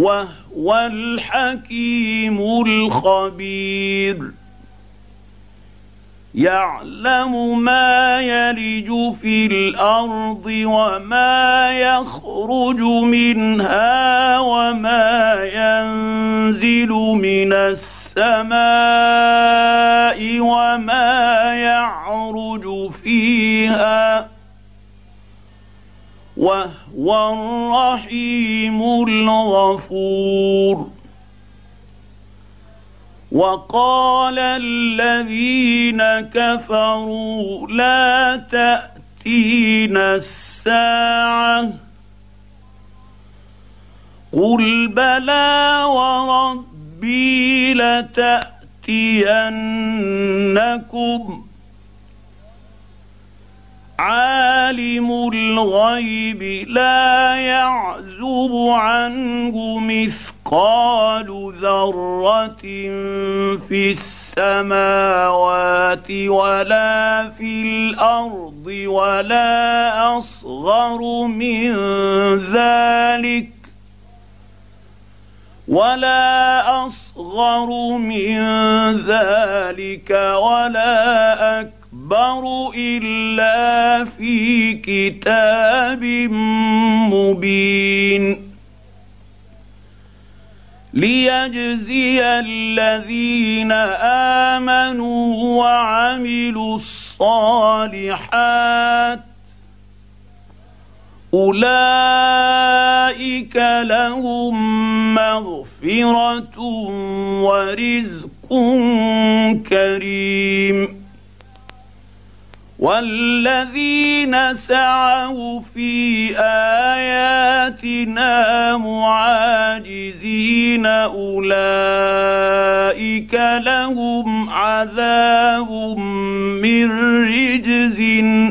وهو الحكيم الخبير. يعلم ما يلج في الأرض وما يخرج منها وما ينزل من السماء وما يعرج فيها. وهو الرحيم الغفور. وقال الذين كفروا لا تاتينا الساعة. قل بلى وربي لتأتينكم. عالم الغيب لا يعزب عنه مثقال ذرة في السماوات ولا في الأرض ولا أصغر من ذلك ولا أصغر من ذلك ولا أكبر اكبر الا في كتاب مبين ليجزي الذين امنوا وعملوا الصالحات اولئك لهم مغفره ورزق كريم والذين سعوا في آياتنا معاجزين أولئك لهم عذاب من رجز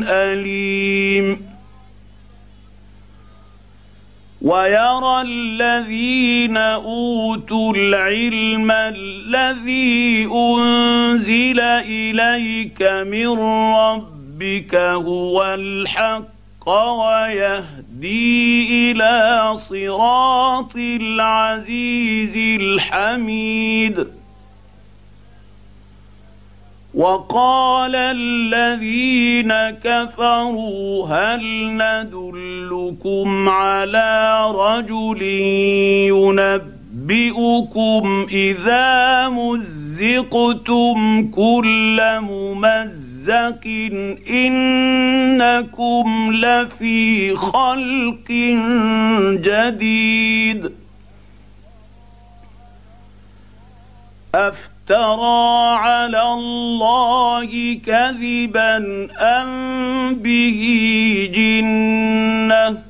أليم. ويرى الذين أوتوا العلم الذي أنزل إليك من ربك ربك هو الحق ويهدي إلى صراط العزيز الحميد. وقال الذين كفروا هل ندلكم على رجل ينبئكم إذا مزقتم كل ممزق ممزق انكم لفي خلق جديد افترى على الله كذبا ام به جنه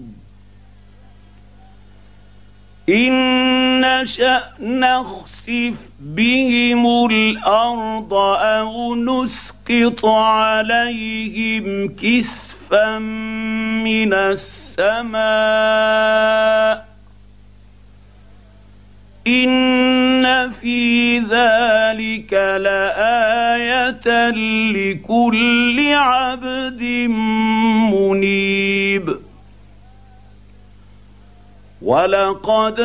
ان نشا نخسف بهم الأرض أو نسقط عليهم كسفا من السماء ان في ذلك لايه لكل عبد منيب ولقد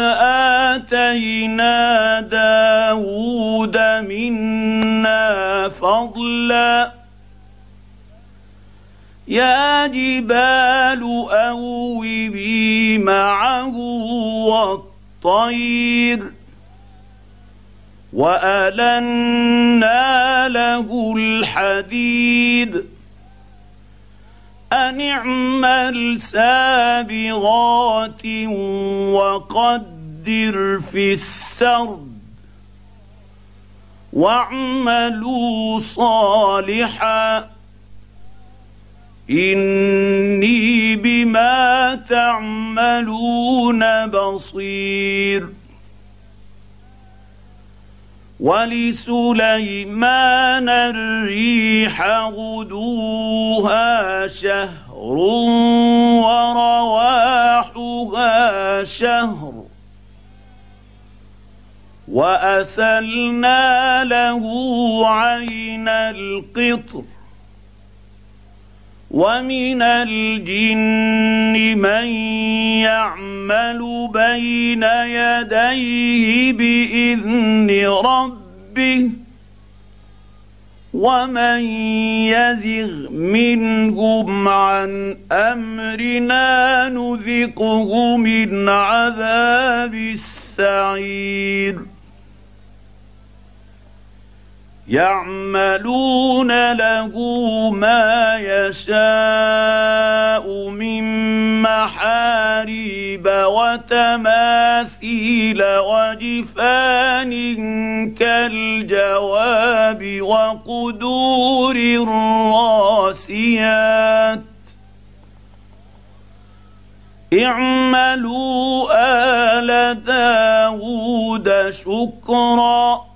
اتينا داود منا فضلا يا جبال اوبي معه والطير والنا له الحديد ان اعمل سابغات وقدر في السرد واعملوا صالحا اني بما تعملون بصير ولسليمان الريح غدوها شهر ورواحها شهر وأسلنا له عين القطر ومن الجن من يعمل بين يديه باذن ربه ومن يزغ منهم عن امرنا نذقه من عذاب السعير يعملون له ما يشاء من محاريب وتماثيل وجفان كالجواب وقدور الراسيات. اعملوا آل داود شكرا.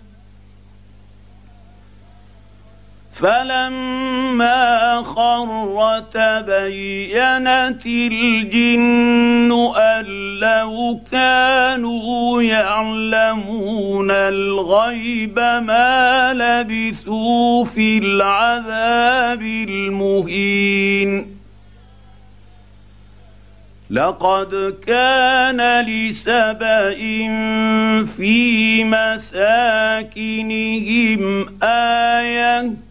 فلما خر تبينت الجن أن لو كانوا يعلمون الغيب ما لبثوا في العذاب المهين. لقد كان لسبأ في مساكنهم آية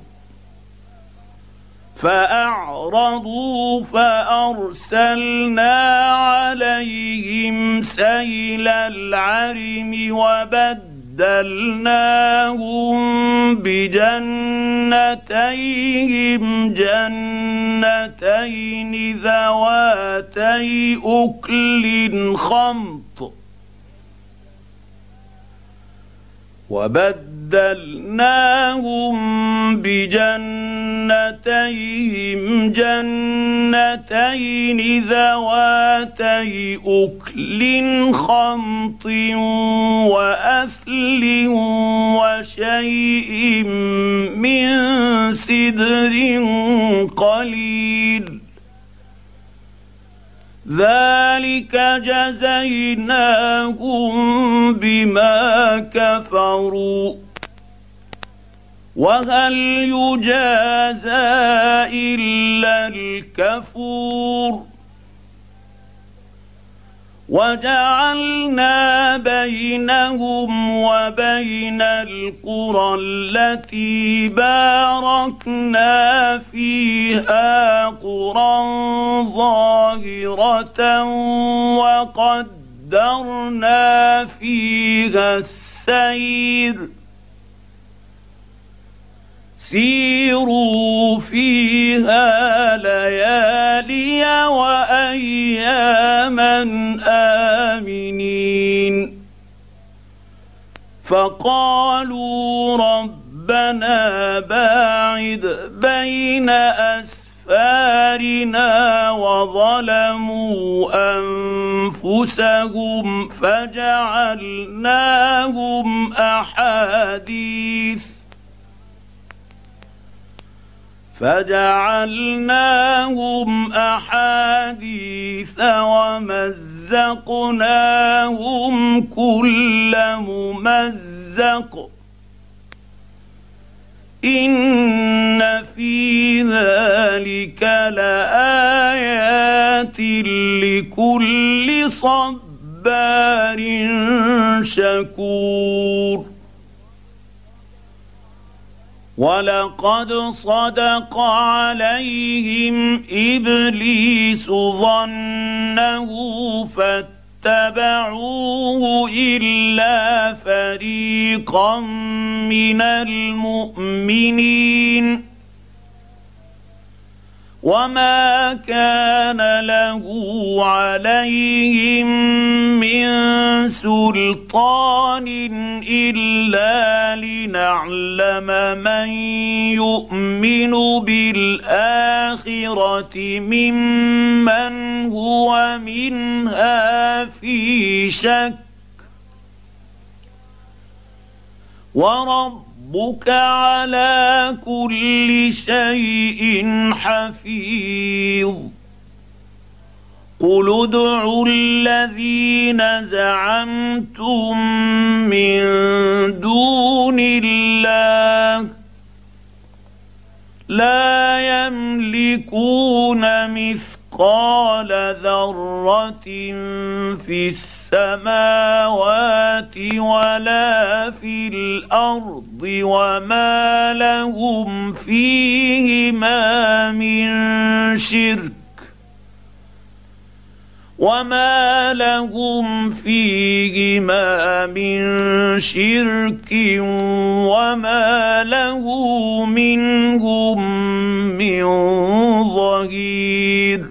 فأعرضوا فأرسلنا عليهم سيل العرم وبدلناهم بجنتيهم جنتين ذواتي أكل خمط. وبدلناهم بجنتيهم جنتين ذواتي اكل خمط واثل وشيء من سدر قليل. ذلك جزيناهم بما كفروا. وهل يجازى إلا الكفور وجعلنا بينهم وبين القرى التي باركنا فيها قرى ظاهرة وقدرنا فيها السير سيروا فيها ليالي وأياما آمنين. فقالوا رب ربنا باعد بين أسفارنا وظلموا أنفسهم فجعلناهم أحاديث. فجعلناهم أحاديث ومزقناهم كل ممزق. إن في ذلك لآيات لكل صبار شكور. ولقد صدق عليهم ابليس ظنه فاتبعوه الا فريقا من المؤمنين وما كان له عليهم من سلطان الا لنعلم من يؤمن بالاخره ممن هو منها في شك ورب ربك على كل شيء حفيظ. قل ادعوا الذين زعمتم من دون الله. لا يملكون مثقال ذرة في السماوات ولا في الأرض وما لهم فيهما من شرك وما لهم فيهما من شرك وما له منهم من ظهير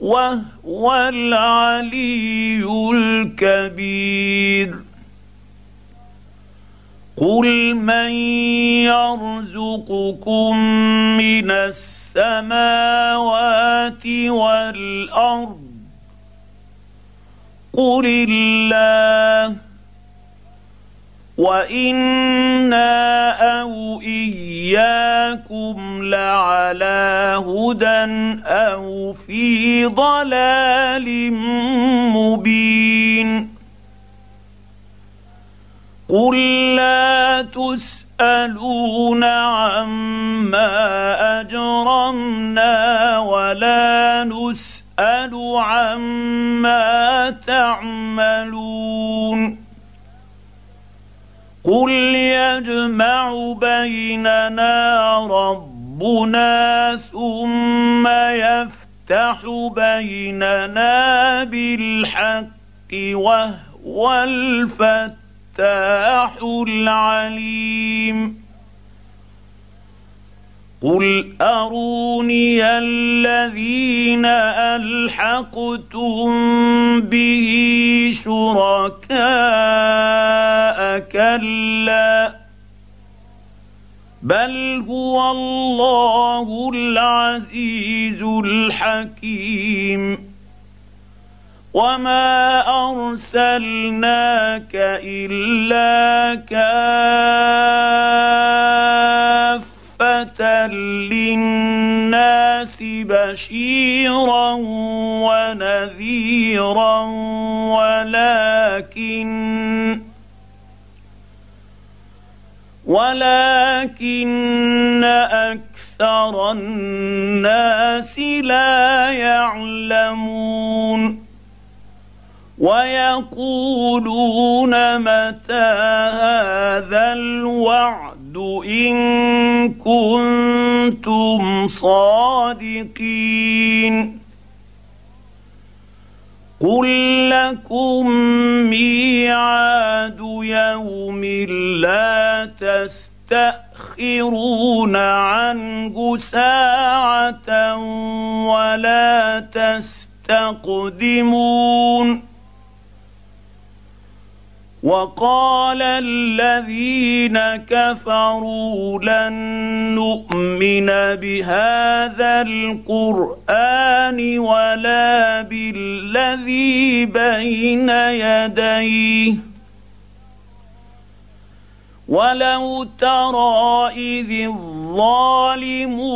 وهو العلي الكبير. قل من يرزقكم من السماوات والارض قل الله وأنا أو اياكم لعلى هدى أو في ضلال مبين. قل لا تسألون عما أجرمنا ولا نسأل عما تعملون. قل يجمع بيننا ربنا ثم يفتح بيننا بالحق وهو الفتاح العليم. قل أروني الذين ألحقتم به شركاء كلا بل هو الله العزيز الحكيم وما ارسلناك الا كافه للناس بشيرا ونذيرا ولكن ولكن أكثر الناس لا يعلمون ويقولون متى هذا الوعد إن كنتم صادقين قل لكم ميعاد يوم لا تستأخرون عنه ساعة ولا تستقدمون. وقال الذين كفروا لن نؤمن بهذا القرآن ولا بالذي بين يديه. ولو ترى إذ الظالمون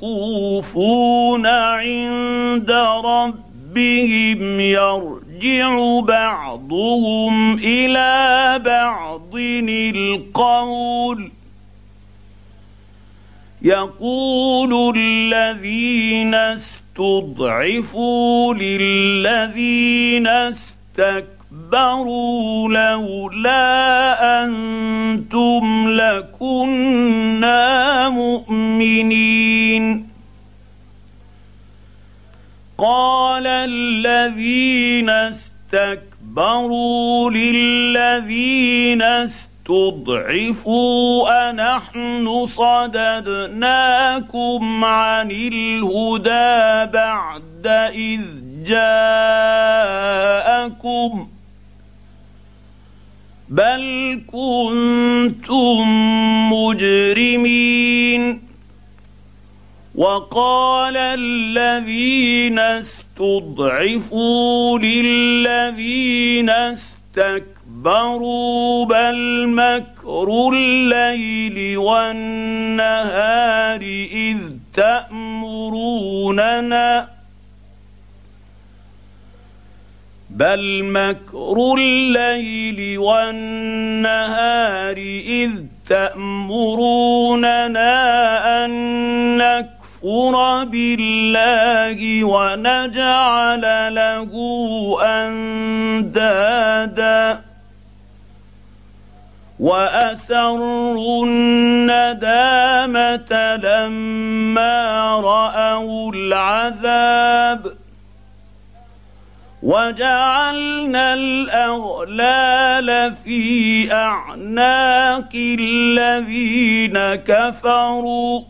موقوفون عند ربهم يرجع بعضهم إلى بعض القول يقول الذين استضعفوا للذين استكبروا لولا أنتم لكنا مؤمنين. قال الذين استكبروا للذين استضعفوا أنحن صددناكم عن الهدى بعد إذ جاءكم بل كنتم مجرمين. وقال الذين استضعفوا للذين استكبروا بل مكر الليل والنهار إذ تأمروننا بل مكر الليل والنهار اذ تامروننا ان نكفر بالله ونجعل له اندادا واسروا الندامه لما راوا العذاب وجعلنا الأغلال في أعناق الذين كفروا.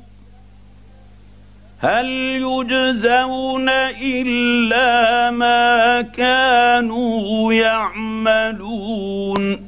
هل يجزون إلا ما كانوا يعملون؟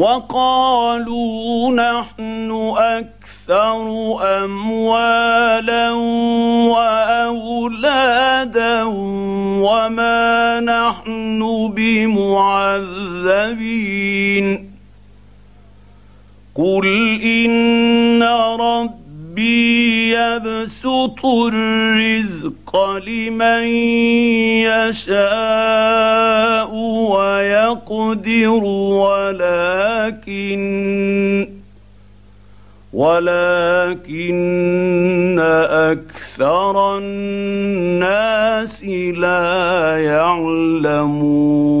وقالوا نحن أكثر أموالا وأولادا وما نحن بمعذبين. قل إن ربي يبسط الرزق لمن يشاء ويقدر ولكن ولكن أكثر الناس لا يعلمون.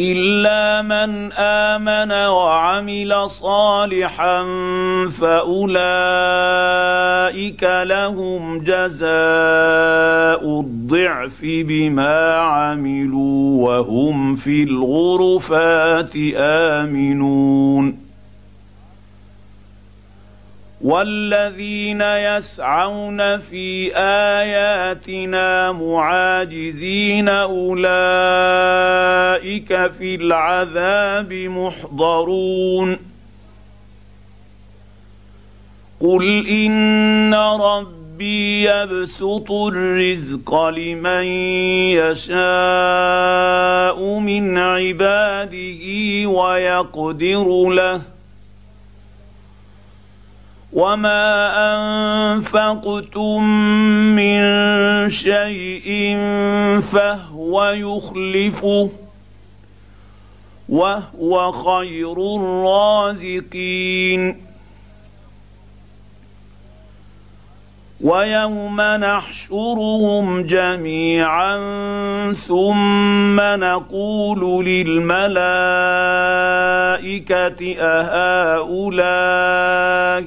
الا من امن وعمل صالحا فاولئك لهم جزاء الضعف بما عملوا وهم في الغرفات امنون والذين يسعون في اياتنا معاجزين اولئك في العذاب محضرون. قل إن ربي يبسط الرزق لمن يشاء من عباده ويقدر له. وما انفقتم من شيء فهو يخلفه. وهو خير الرازقين. ويوم نحشرهم جميعا ثم نقول للملائكة أهؤلاء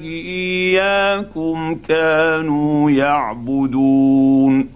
إياكم كانوا يعبدون.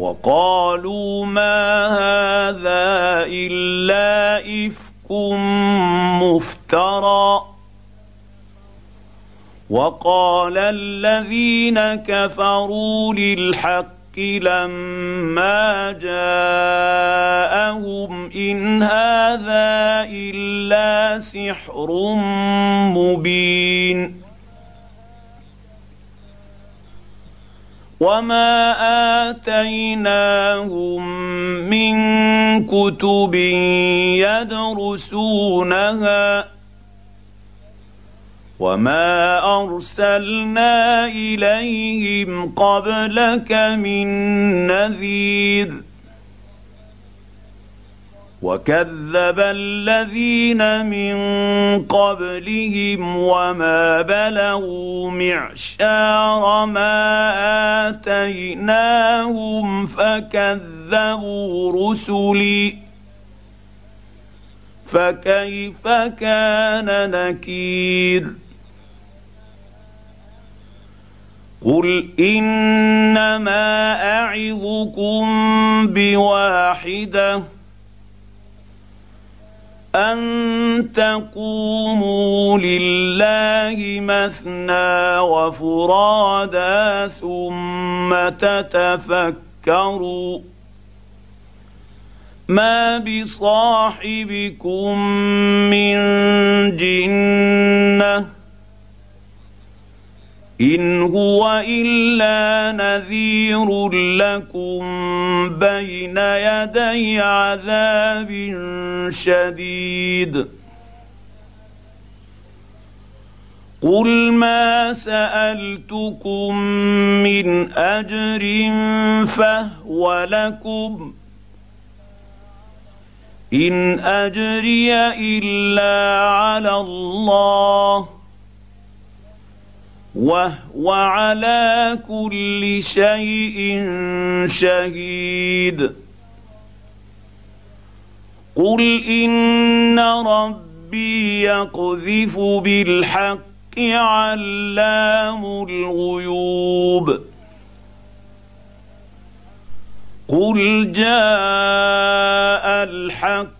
وقالوا ما هذا إلا إفك مفترى. وقال الذين كفروا للحق لما جاءهم إن هذا إلا سحر مبين. وما اتيناهم من كتب يدرسونها وما ارسلنا اليهم قبلك من نذير وكذب الذين من قبلهم وما بلغوا معشار ما اتيناهم فكذبوا رسلي فكيف كان نكير قل انما اعظكم بواحده أن تقوموا لله مثنى وفرادا ثم تتفكروا ما بصاحبكم من جنة إن هو إلا نذير لكم بين يدي عذاب شديد. قل ما سألتكم من أجر فهو لكم. إن أجري إلا على الله. وهو على كل شيء شهيد. قل إن ربي يقذف بالحق علام الغيوب. قل جاء الحق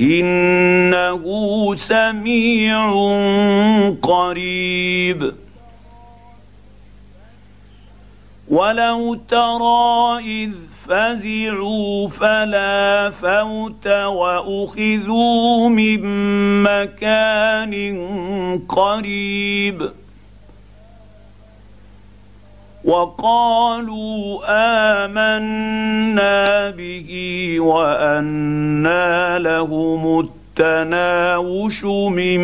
إنه سميع قريب. ولو ترى إذ فزعوا فلا فوت وأخذوا من مكان قريب. وقالوا آمنا به وانى لهم التناوش من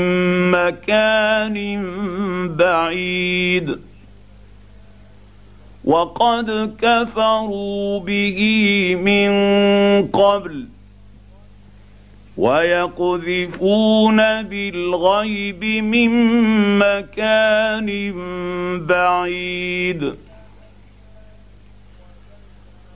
مكان بعيد. وقد كفروا به من قبل ويقذفون بالغيب من مكان بعيد.